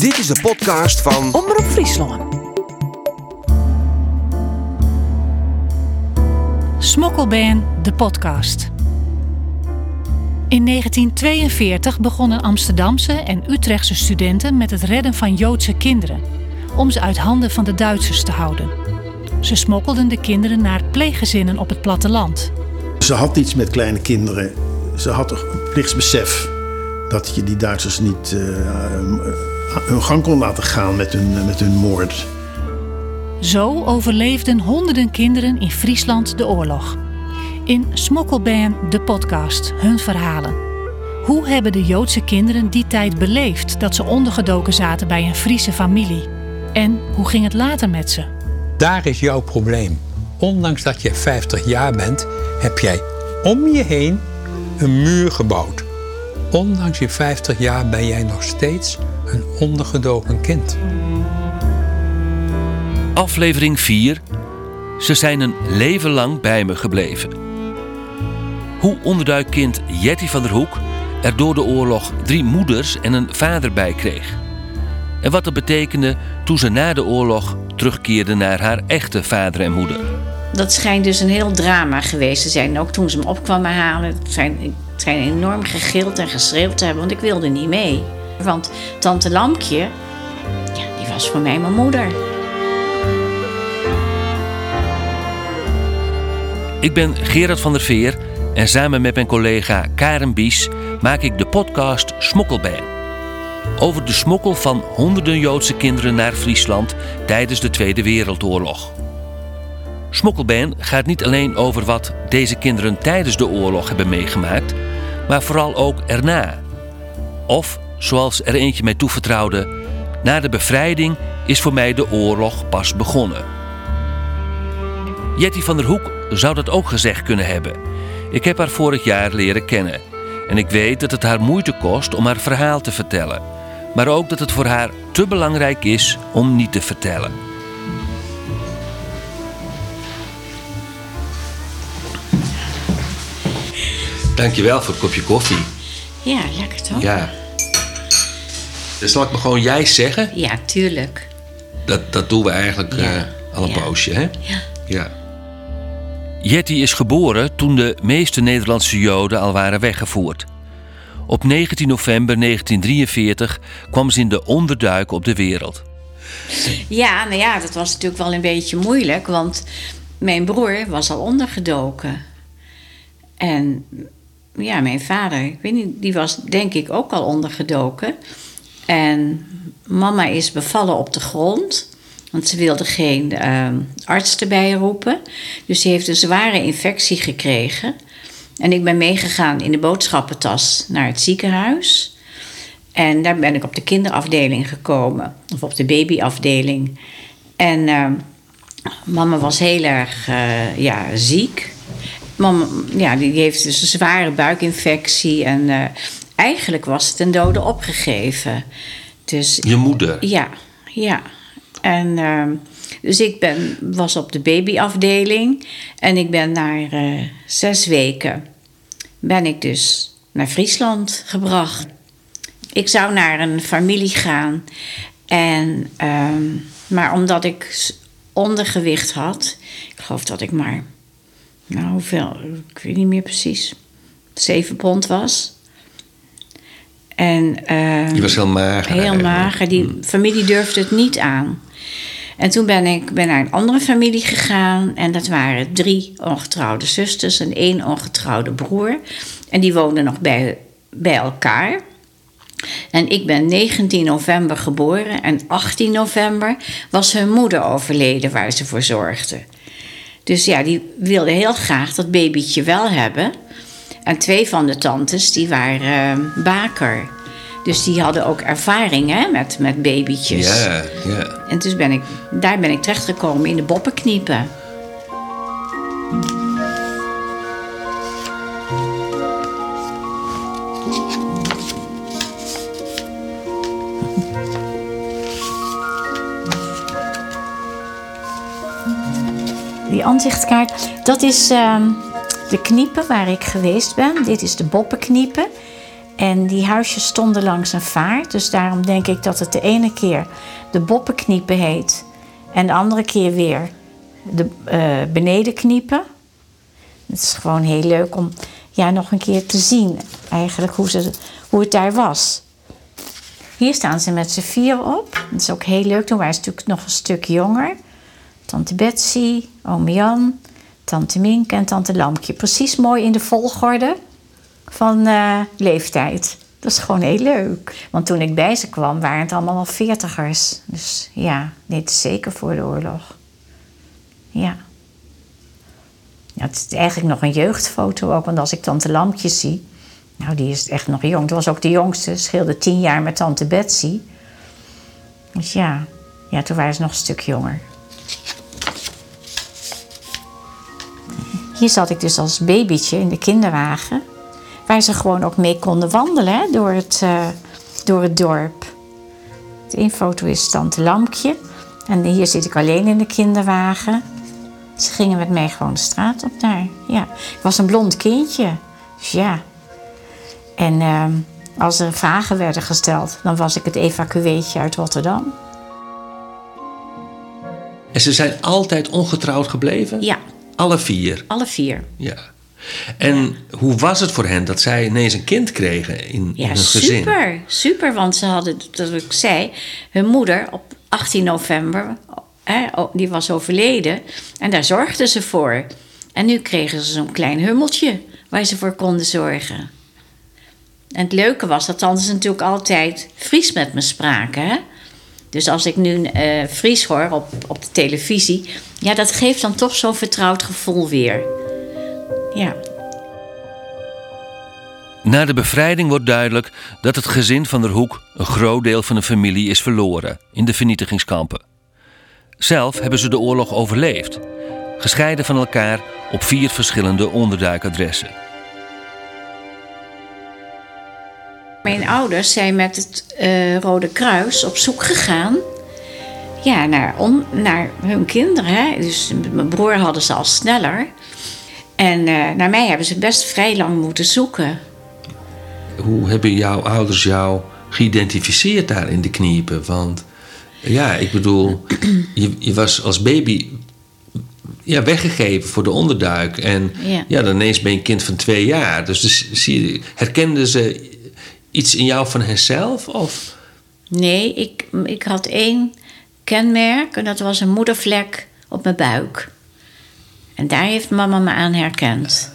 Dit is de podcast van Omroep Friesland. Smokkelband, de podcast. In 1942 begonnen Amsterdamse en Utrechtse studenten met het redden van Joodse kinderen, om ze uit handen van de Duitsers te houden. Ze smokkelden de kinderen naar pleeggezinnen op het platteland. Ze had iets met kleine kinderen. Ze had toch een plichtsbesef dat je die Duitsers niet uh, hun gang kon laten gaan met hun, met hun moord. Zo overleefden honderden kinderen in Friesland de oorlog. In Smokkelband, de podcast, hun verhalen. Hoe hebben de Joodse kinderen die tijd beleefd dat ze ondergedoken zaten bij een Friese familie? En hoe ging het later met ze? Daar is jouw probleem. Ondanks dat je 50 jaar bent, heb jij om je heen een muur gebouwd. Ondanks je 50 jaar ben jij nog steeds een ondergedoken kind. Aflevering 4. Ze zijn een leven lang bij me gebleven. Hoe onderduikkind Jetty van der Hoek er door de oorlog drie moeders en een vader bij kreeg. En wat dat betekende toen ze na de oorlog terugkeerde naar haar echte vader en moeder. Dat schijnt dus een heel drama geweest te zijn. Ook toen ze hem op kwamen halen. Het zijn, het zijn enorm gegild en geschreeuwd te hebben, want ik wilde niet mee. Want tante Lampje, ja, die was voor mij mijn moeder. Ik ben Gerard van der Veer en samen met mijn collega Karen Bies maak ik de podcast Smokkelbijn. Over de smokkel van honderden Joodse kinderen naar Friesland tijdens de Tweede Wereldoorlog. Smokkelbijn gaat niet alleen over wat deze kinderen tijdens de oorlog hebben meegemaakt, maar vooral ook erna. Of, zoals er eentje mij toevertrouwde, na de bevrijding is voor mij de oorlog pas begonnen. Jetty van der Hoek zou dat ook gezegd kunnen hebben. Ik heb haar vorig jaar leren kennen. En ik weet dat het haar moeite kost om haar verhaal te vertellen. Maar ook dat het voor haar te belangrijk is om niet te vertellen. Dankjewel voor het kopje koffie. Ja, lekker toch? Ja. Dus zal ik me gewoon jij zeggen? Ja, tuurlijk. Dat, dat doen we eigenlijk Ja. eh, al een Ja. poosje, hè? Ja. Ja. Jetty is geboren toen de meeste Nederlandse Joden al waren weggevoerd. Op 19 november 1943 kwam ze in de onderduik op de wereld. Ja, nou ja, dat was natuurlijk wel een beetje moeilijk, want mijn broer was al ondergedoken. En ja, mijn vader, ik weet niet, die was denk ik ook al ondergedoken. En mama is bevallen op de grond, want ze wilde geen ehm, arts erbij roepen. Dus die heeft een zware infectie gekregen. En ik ben meegegaan in de boodschappentas naar het ziekenhuis. En daar ben ik op de kinderafdeling gekomen, of op de babyafdeling. En ehm, mama was heel erg eh, ja, ziek. Mama ja, die heeft dus een zware buikinfectie. En eh, eigenlijk was het een dode opgegeven. Dus Je moeder. ja, ja. En ehm, dus ik ben, was op de babyafdeling. En ik ben na eh, zes weken ben ik dus naar Friesland gebracht. Ik zou naar een familie gaan. En, ehm, maar omdat ik ondergewicht had, ik geloof dat ik maar, nou hoeveel, ik weet niet meer precies, zeven pond was. En, ehm, Je was heel mager. Heel eigenlijk. mager. Die familie durfde het niet aan. En toen ben ik ben naar een andere familie gegaan. En dat waren drie ongetrouwde zusters en één ongetrouwde broer. En die woonden nog bij, bij elkaar. En ik ben 19 november geboren. En 18 november was hun moeder overleden waar ze voor zorgde. Dus ja, die wilde heel graag dat babytje wel hebben. En twee van de tantes, die waren eh, baker. Dus die hadden ook ervaring hè, met, met babytjes. Ja, ja. En dus ben ik, daar ben ik terechtgekomen in de boppenkniepen. Die aanzichtkaart, dat is ehm, de kniepen waar ik geweest ben. Dit is de boppenkniepen. En die huisjes stonden langs een vaart. Dus daarom denk ik dat het de ene keer de boppenkniepen heet. En de andere keer weer de uh, benedenkniepen. Het is gewoon heel leuk om ja, nog een keer te zien eigenlijk hoe, ze, hoe het daar was. Hier staan ze met z'n vier op. Dat is ook heel leuk. Toen waren ze natuurlijk nog een stuk jonger. Tante Betsy, oom Jan, tante Mink en tante Lampje. Precies mooi in de volgorde van uh, leeftijd. Dat is gewoon heel leuk. Want toen ik bij ze kwam, waren het allemaal al veertigers. Dus ja, dit is zeker voor de oorlog. Ja. ja. Het is eigenlijk nog een jeugdfoto ook. Want als ik tante Lampje zie... Nou, die is echt nog jong. Dat was ook de jongste. Scheelde tien jaar met tante Betsy. Dus ja, ja toen waren ze nog een stuk jonger. Hier zat ik dus als babytje in de kinderwagen. Waar ze gewoon ook mee konden wandelen hè, door, het, uh, door het dorp. De een foto is Tante Lampje. En hier zit ik alleen in de kinderwagen. Ze gingen met mij gewoon de straat op daar. Ja. Ik was een blond kindje. Dus ja. En uh, als er vragen werden gesteld, dan was ik het evacueetje uit Rotterdam. En ze zijn altijd ongetrouwd gebleven? Ja. Alle vier? Alle vier. Ja. En hoe was het voor hen dat zij ineens een kind kregen in, ja, hun gezin? Super, super. Want ze hadden, dat ik zei, hun moeder op 18 november, hè, die was overleden. En daar zorgden ze voor. En nu kregen ze zo'n klein hummeltje waar ze voor konden zorgen. En het leuke was dat ze natuurlijk altijd Fries met me spraken. Hè? Dus als ik nu uh, Fries hoor op, op de televisie, ja, dat geeft dan toch zo'n vertrouwd gevoel weer. Ja. Na de bevrijding wordt duidelijk dat het gezin van der Hoek een groot deel van de familie is verloren in de vernietigingskampen. Zelf hebben ze de oorlog overleefd, gescheiden van elkaar op vier verschillende onderduikadressen. Mijn ouders zijn met het uh, Rode Kruis op zoek gegaan ja, naar, on, naar hun kinderen. Hè. Dus mijn broer hadden ze al sneller. En uh, naar mij hebben ze best vrij lang moeten zoeken. Hoe hebben jouw ouders jou geïdentificeerd daar in de kniepen? Want ja, ik bedoel, je, je was als baby ja, weggegeven voor de onderduik. En ja. ja. dan ineens ben je een kind van twee jaar. Dus, dus zie je, herkenden ze iets in jou van henzelf? Of? Nee, ik, ik had één kenmerk en dat was een moedervlek op mijn buik. En daar heeft mama me aan herkend.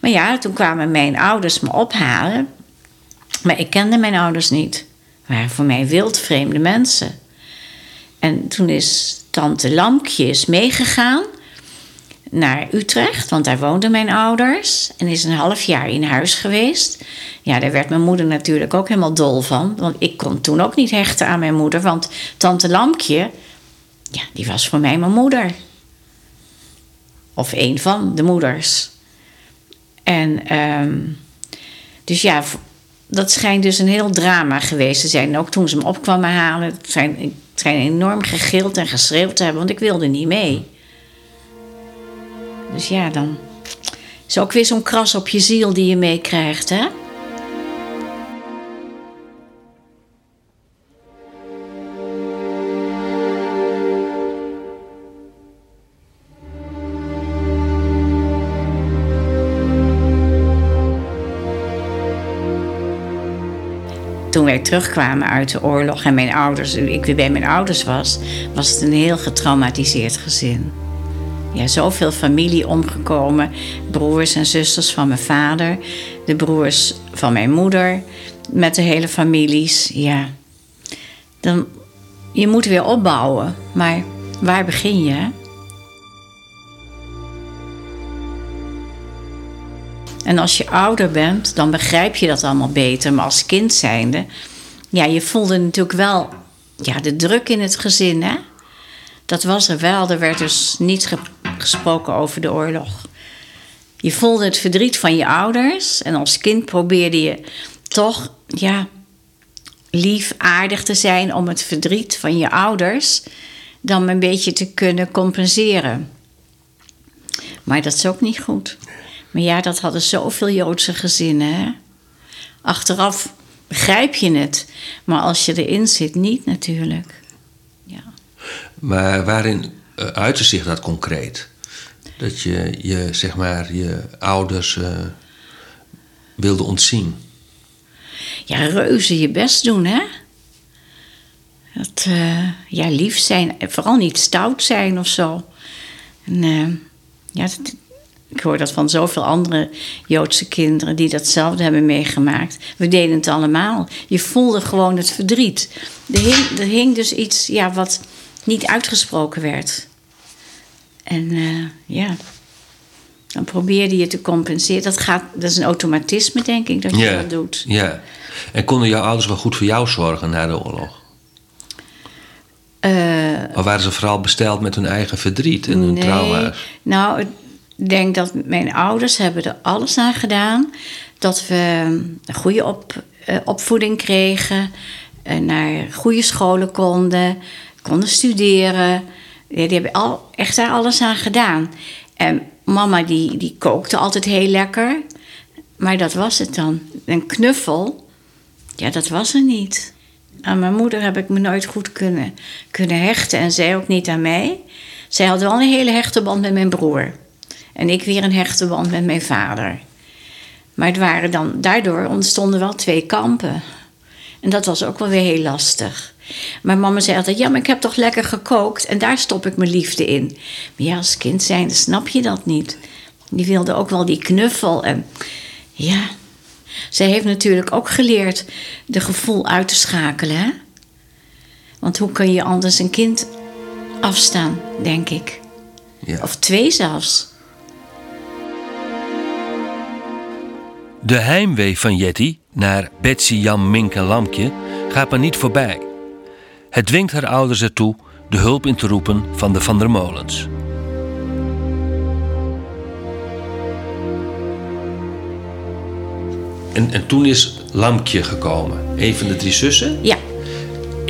Maar ja, toen kwamen mijn ouders me ophalen. Maar ik kende mijn ouders niet. Het waren voor mij wildvreemde mensen. En toen is tante Lampjes meegegaan naar Utrecht, want daar woonden mijn ouders. En is een half jaar in huis geweest. Ja, daar werd mijn moeder natuurlijk ook helemaal dol van. Want ik kon toen ook niet hechten aan mijn moeder. Want tante Lampje, ja, die was voor mij mijn moeder. Of een van de moeders. En um, dus ja, dat schijnt dus een heel drama geweest te zijn. Ook toen ze me op kwamen halen, het zijn, zijn enorm gegild en geschreeuwd te hebben, want ik wilde niet mee. Dus ja, dan is ook weer zo'n kras op je ziel die je meekrijgt, hè? toen wij terugkwamen uit de oorlog en mijn ouders, ik weer bij mijn ouders was, was het een heel getraumatiseerd gezin. Ja, zoveel familie omgekomen. Broers en zusters van mijn vader, de broers van mijn moeder, met de hele families. Ja, dan, je moet weer opbouwen, maar waar begin je? En als je ouder bent, dan begrijp je dat allemaal beter. Maar als kind zijnde, ja, je voelde natuurlijk wel ja, de druk in het gezin, hè? Dat was er wel. Er werd dus niet gesproken over de oorlog. Je voelde het verdriet van je ouders. En als kind probeerde je toch, ja, lief, aardig te zijn om het verdriet van je ouders dan een beetje te kunnen compenseren. Maar dat is ook niet goed. Maar ja, dat hadden zoveel Joodse gezinnen. Hè? Achteraf begrijp je het, maar als je erin zit, niet natuurlijk. Ja. Maar waarin uh, uitte zich dat concreet? Dat je, je zeg maar, je ouders uh, wilde ontzien? Ja, reuze je best doen, hè? Dat, uh, ja, lief zijn, vooral niet stout zijn of zo. En, ja, dat, ik hoor dat van zoveel andere Joodse kinderen die datzelfde hebben meegemaakt. We deden het allemaal. Je voelde gewoon het verdriet. Er hing, er hing dus iets ja, wat niet uitgesproken werd. En uh, ja, dan probeerde je te compenseren. Dat, gaat, dat is een automatisme, denk ik, dat je ja, dat doet. Ja. En konden jouw ouders wel goed voor jou zorgen na de oorlog? Uh, of waren ze vooral besteld met hun eigen verdriet en hun nee, trauma's? Nou, ik denk dat mijn ouders hebben er alles aan gedaan. Dat we een goede op, uh, opvoeding kregen. Uh, naar goede scholen konden. Konden studeren. Ja, die hebben al, echt daar alles aan gedaan. En mama die, die kookte altijd heel lekker. Maar dat was het dan. Een knuffel, ja, dat was er niet. Aan mijn moeder heb ik me nooit goed kunnen, kunnen hechten. En zij ook niet aan mij. Zij had wel een hele hechte band met mijn broer. En ik weer een hechte band met mijn vader. Maar het waren dan, daardoor ontstonden wel twee kampen. En dat was ook wel weer heel lastig. Maar mama zei altijd: Ja, maar ik heb toch lekker gekookt en daar stop ik mijn liefde in. Maar ja, als kind zijn, snap je dat niet. Die wilde ook wel die knuffel. En ja, zij heeft natuurlijk ook geleerd de gevoel uit te schakelen. Hè? Want hoe kun je anders een kind afstaan, denk ik? Ja. Of twee zelfs. De heimwee van Jetty naar Betsy Jan Minke Lampje gaat maar niet voorbij. Het dwingt haar ouders ertoe de hulp in te roepen van de Van der Molens. En, en toen is Lampje gekomen, een van de drie zussen, Ja,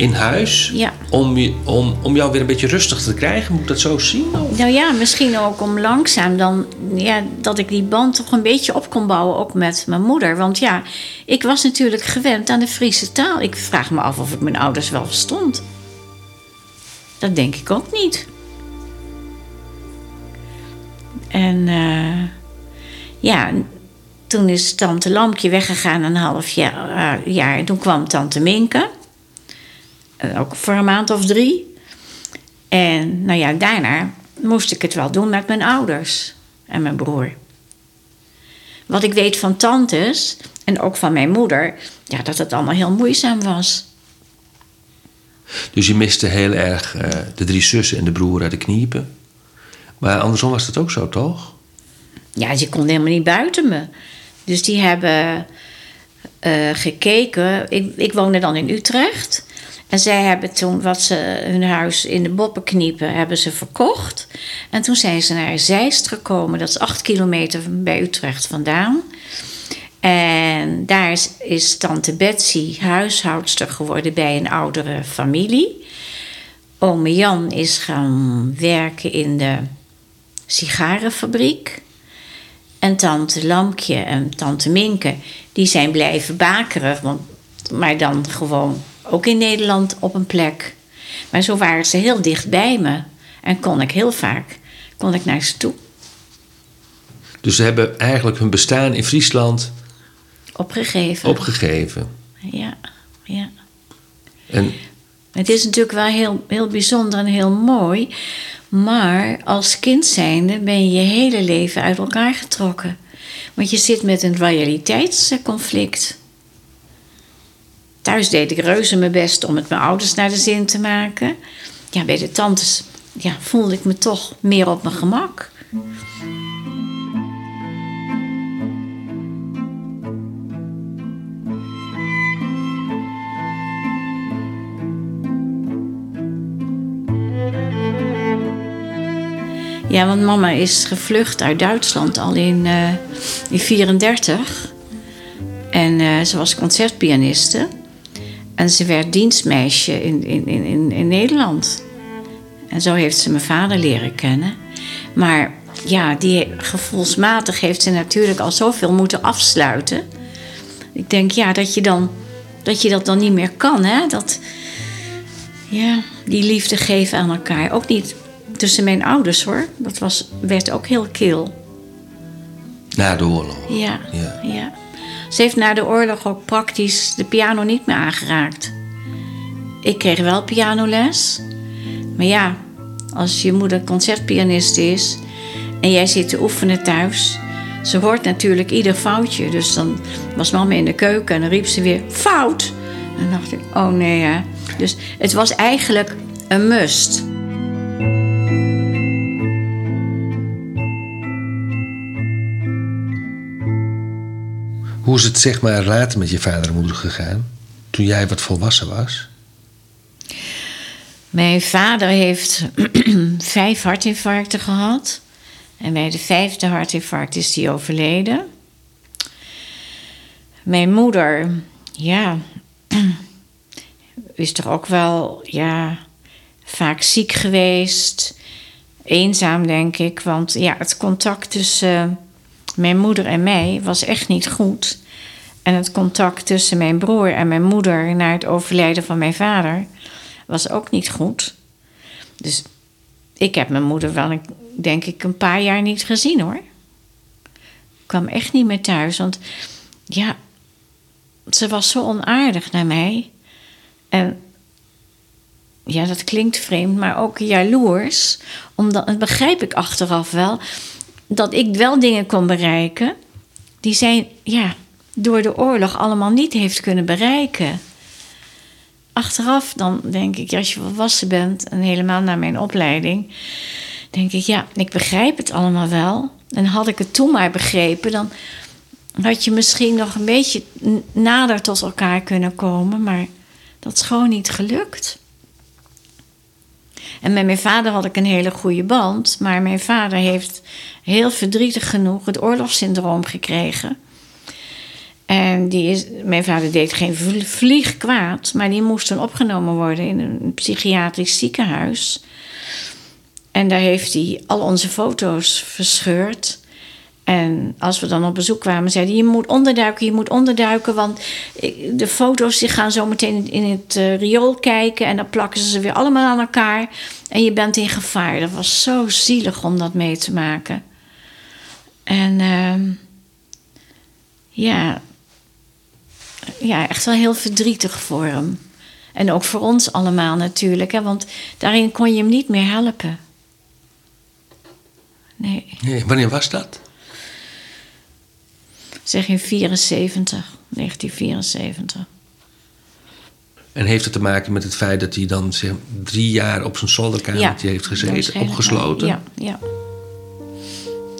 in huis. Ja. Om, je, om, om jou weer een beetje rustig te krijgen, moet ik dat zo zien? Of? nou ja, misschien ook om langzaam dan, ja, dat ik die band toch een beetje op kon bouwen, ook met mijn moeder. Want ja, ik was natuurlijk gewend aan de Friese taal. Ik vraag me af of ik mijn ouders wel verstond. Dat denk ik ook niet. En eh, ja, toen is tante Lampje weggegaan een half jaar. eh, jaar. En toen kwam tante Minke. Eh, ook voor een maand of drie. En nou ja, daarna moest ik het wel doen met mijn ouders en mijn broer. Wat ik weet van tantes en ook van mijn moeder, ja, dat het allemaal heel moeizaam was. Dus je miste heel erg eh, de drie zussen en de broer uit de kniepen. Maar andersom was dat ook zo, toch? Ja, ze konden helemaal niet buiten me. Dus die hebben eh, gekeken. Ik, ik woonde dan in Utrecht. En zij hebben toen wat ze hun huis in de Boppenkniepen hebben ze verkocht. En toen zijn ze naar Zeist gekomen. Dat is acht kilometer bij Utrecht vandaan. En daar is, is tante Betsy huishoudster geworden bij een oudere familie. Ome Jan is gaan werken in de sigarenfabriek. En tante Lampje en tante Minke, die zijn blijven bakeren. Want, maar dan gewoon ook in Nederland op een plek. Maar zo waren ze heel dicht bij me. En kon ik heel vaak kon ik naar ze toe. Dus ze hebben eigenlijk hun bestaan in Friesland Opgegeven. opgegeven. Ja, ja. En Het is natuurlijk wel heel, heel bijzonder en heel mooi. Maar als kind zijnde ben je je hele leven uit elkaar getrokken. Want je zit met een loyaliteitsconflict. Thuis deed ik reuze mijn best om het mijn ouders naar de zin te maken. Ja, bij de tantes ja, voelde ik me toch meer op mijn gemak. Ja, want mama is gevlucht uit Duitsland al in 1934. en eh, ze was concertpianiste. En ze werd dienstmeisje in, in, in, in Nederland. En zo heeft ze mijn vader leren kennen. Maar ja, die gevoelsmatig heeft ze natuurlijk al zoveel moeten afsluiten. Ik denk, ja, dat je, dan, dat je dat dan niet meer kan, hè? Dat, ja, die liefde geven aan elkaar. Ook niet tussen mijn ouders, hoor. Dat was, werd ook heel kil. Na de oorlog. Ja, Ja. ja. Ze heeft na de oorlog ook praktisch de piano niet meer aangeraakt. Ik kreeg wel pianoles. Maar ja, als je moeder concertpianist is en jij zit te oefenen thuis, ze hoort natuurlijk ieder foutje. Dus dan was mama in de keuken en dan riep ze weer fout. En dan dacht ik, oh nee hè. Dus het was eigenlijk een must. Hoe is het zeg maar later met je vader en moeder gegaan? Toen jij wat volwassen was? Mijn vader heeft vijf hartinfarcten gehad. En bij de vijfde hartinfarct is hij overleden. Mijn moeder, ja, is toch ook wel, ja, vaak ziek geweest. Eenzaam, denk ik. Want ja, het contact tussen mijn moeder en mij was echt niet goed. En het contact tussen mijn broer en mijn moeder na het overlijden van mijn vader was ook niet goed. Dus ik heb mijn moeder wel, een- denk ik, een paar jaar niet gezien hoor. Ik kwam echt niet meer thuis, want ja, ze was zo onaardig naar mij. En ja, dat klinkt vreemd, maar ook jaloers. Omdat, dat begrijp ik achteraf wel, dat ik wel dingen kon bereiken die zij ja, door de oorlog allemaal niet heeft kunnen bereiken. Achteraf dan denk ik, als je volwassen bent en helemaal naar mijn opleiding, denk ik, ja, ik begrijp het allemaal wel. En had ik het toen maar begrepen, dan had je misschien nog een beetje nader tot elkaar kunnen komen, maar dat is gewoon niet gelukt. En met mijn vader had ik een hele goede band, maar mijn vader heeft heel verdrietig genoeg het oorlogssyndroom gekregen. En die is, mijn vader deed geen vl- vlieg kwaad, maar die moest toen opgenomen worden in een psychiatrisch ziekenhuis. En daar heeft hij al onze foto's verscheurd. En als we dan op bezoek kwamen, zei hij: Je moet onderduiken, je moet onderduiken. Want de foto's die gaan zo meteen in het eh, riool kijken. En dan plakken ze ze weer allemaal aan elkaar. En je bent in gevaar. Dat was zo zielig om dat mee te maken. En ehm, ja, ja, echt wel heel verdrietig voor hem. En ook voor ons allemaal natuurlijk. Hè, want daarin kon je hem niet meer helpen. Nee. Nee, wanneer was dat? Zeg in 74, 1974. En heeft het te maken met het feit dat hij dan zeg, drie jaar op zijn zolderkamertje heeft gezeten, opgesloten? Ja, ja.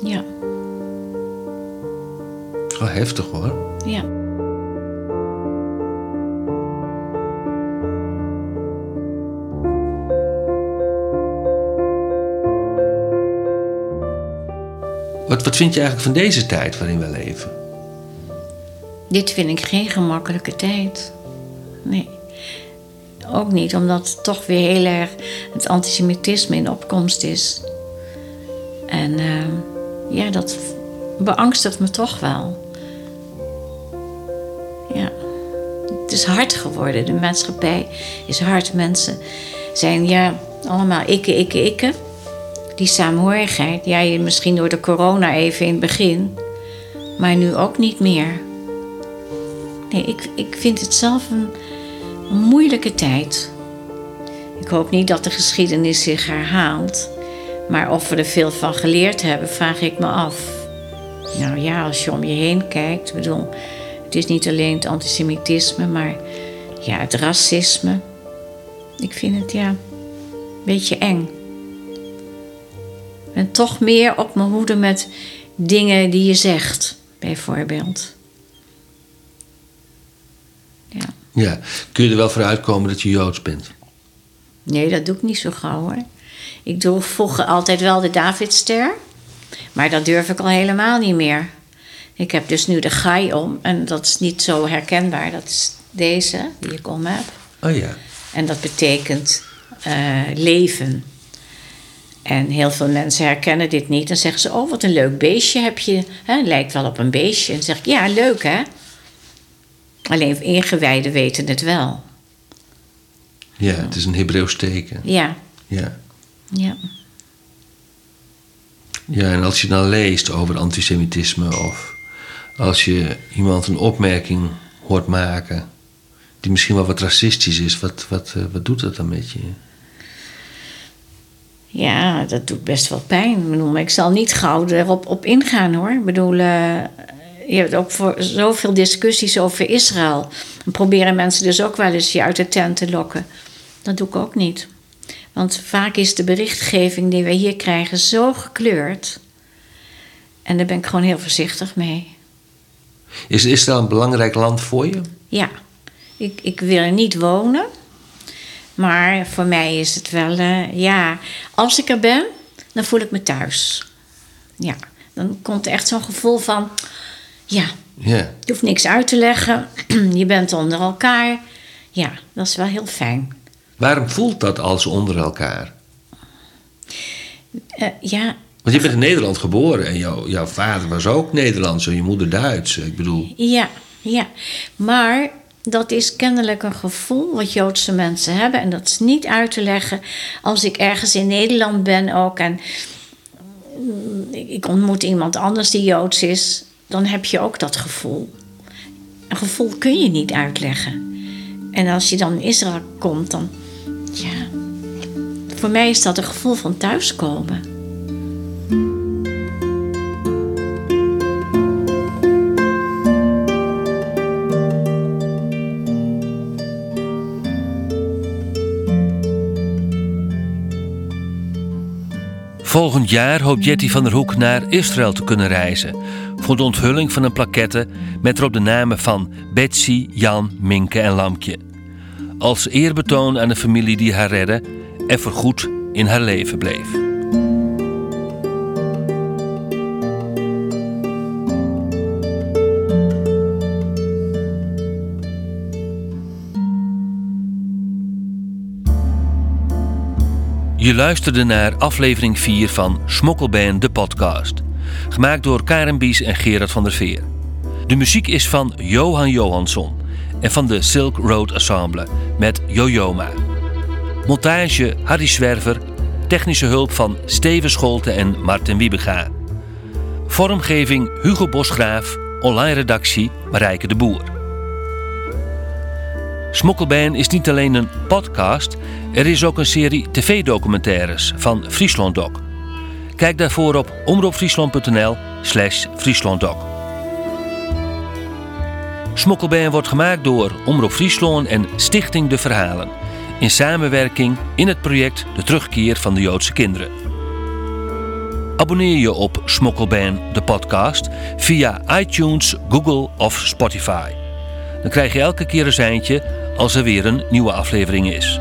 Ja, Wel heftig hoor. ja. Wat, wat vind je eigenlijk van deze tijd waarin we leven? Dit vind ik geen gemakkelijke tijd. Nee. Ook niet, omdat toch weer heel erg het antisemitisme in opkomst is. En eh, ja, dat beangstigt me toch wel. Ja. Het is hard geworden. De maatschappij is hard. Mensen zijn ja, allemaal ikke, ikke, ikke. Die saamhorigheid. Ja, je- misschien door de corona even in het begin. Maar nu ook niet meer. Nee, ik, ik vind het zelf een, moeilijke tijd. Ik hoop niet dat de geschiedenis zich herhaalt. Maar of we er veel van geleerd hebben, vraag ik me af. Nou ja, als je om je heen kijkt, bedoel, het is niet alleen het antisemitisme, maar ja, het racisme. Ik vind het ja, een beetje eng. Ben toch meer op mijn hoede met dingen die je zegt, bijvoorbeeld. Ja. Ja. Kun je er wel voor uitkomen dat je Joods bent? Nee, dat doe ik niet zo gauw hoor. Ik droeg vroeger altijd wel de Davidster. Maar dat durf ik al helemaal niet meer. Ik heb dus nu de gai om. En dat is niet zo herkenbaar. Dat is deze die ik om heb. Oh ja. En dat betekent eh, leven. En heel veel mensen herkennen dit niet. Dan zeggen ze, oh wat een leuk beestje heb je. Hè, lijkt wel op een beestje. En dan zeg ik, ja leuk hè. Alleen ingewijden weten het wel. Ja, het is een Hebreeuws teken. Ja, Ja. ja. Ja, en als je dan leest over antisemitisme of als je iemand een opmerking hoort maken die misschien wel wat racistisch is, wat, wat, eh, wat doet dat dan met je? Ja, dat doet best wel pijn. Ik, bedoel, ik zal niet gauw erop op ingaan hoor. Ik bedoel, eh, je hebt ook voor zoveel discussies over Israël. Dan proberen mensen dus ook wel eens je uit de tent te lokken. Dat doe ik ook niet. Want vaak is de berichtgeving die we hier krijgen zo gekleurd. En daar ben ik gewoon heel voorzichtig mee. Is Israël een belangrijk land voor je? Ja, ik, ik wil er niet wonen. Maar voor mij is het wel, eh, ja, als ik er ben, dan voel ik me thuis. Ja, dan komt er echt zo'n gevoel van, ja, je hoeft niks uit te leggen. je bent onder elkaar. Ja, dat is wel heel fijn. Waarom voelt dat als onder elkaar? Eh, ja, Want je bent in Nederland geboren en jouw, jouw vader was ook Nederlands en je moeder Duits. Ik bedoel, Ja, ja. Maar dat is kennelijk een gevoel wat Joodse mensen hebben. En dat is niet uit te leggen als ik ergens in Nederland ben ook. En mm, ik ontmoet iemand anders die Joods is. Dan heb je ook dat gevoel. Een gevoel kun je niet uitleggen. En als je dan in Israël komt, dan... Ja, voor mij is dat een gevoel van thuiskomen. Volgend jaar hoopt Jetty van der Hoek naar Israël te kunnen reizen. Voor de onthulling van een plaquette met erop de namen van Betsy, Jan, Minke en Lampje. Als eerbetoon aan de familie die haar redde en voorgoed in haar leven bleef. Je luisterde naar aflevering 4 van Smokkelband de podcast. Gemaakt door Karen Bies en Gerard van der Veer. De muziek is van Johan Johansson en van de Silk Road Ensemble met Jojoma. Montage Harry Zwerver, technische hulp van Steven Scholte en Martin Wiebega. Vormgeving Hugo Bosgraaf, online redactie Marijke de Boer. Smokkelbaan is niet alleen een podcast, er is ook een serie tv-documentaires van Friesland Doc. Kijk daarvoor op omroepfriesland.nl slash frieslanddoc. Smokkelbaan wordt gemaakt door Omroep Friesland en Stichting De Verhalen. In samenwerking in het project De Terugkeer van de Joodse Kinderen. Abonneer je op Smokkelbaan de podcast via iTunes, Google of Spotify. Dan krijg je elke keer een seintje als er weer een nieuwe aflevering is.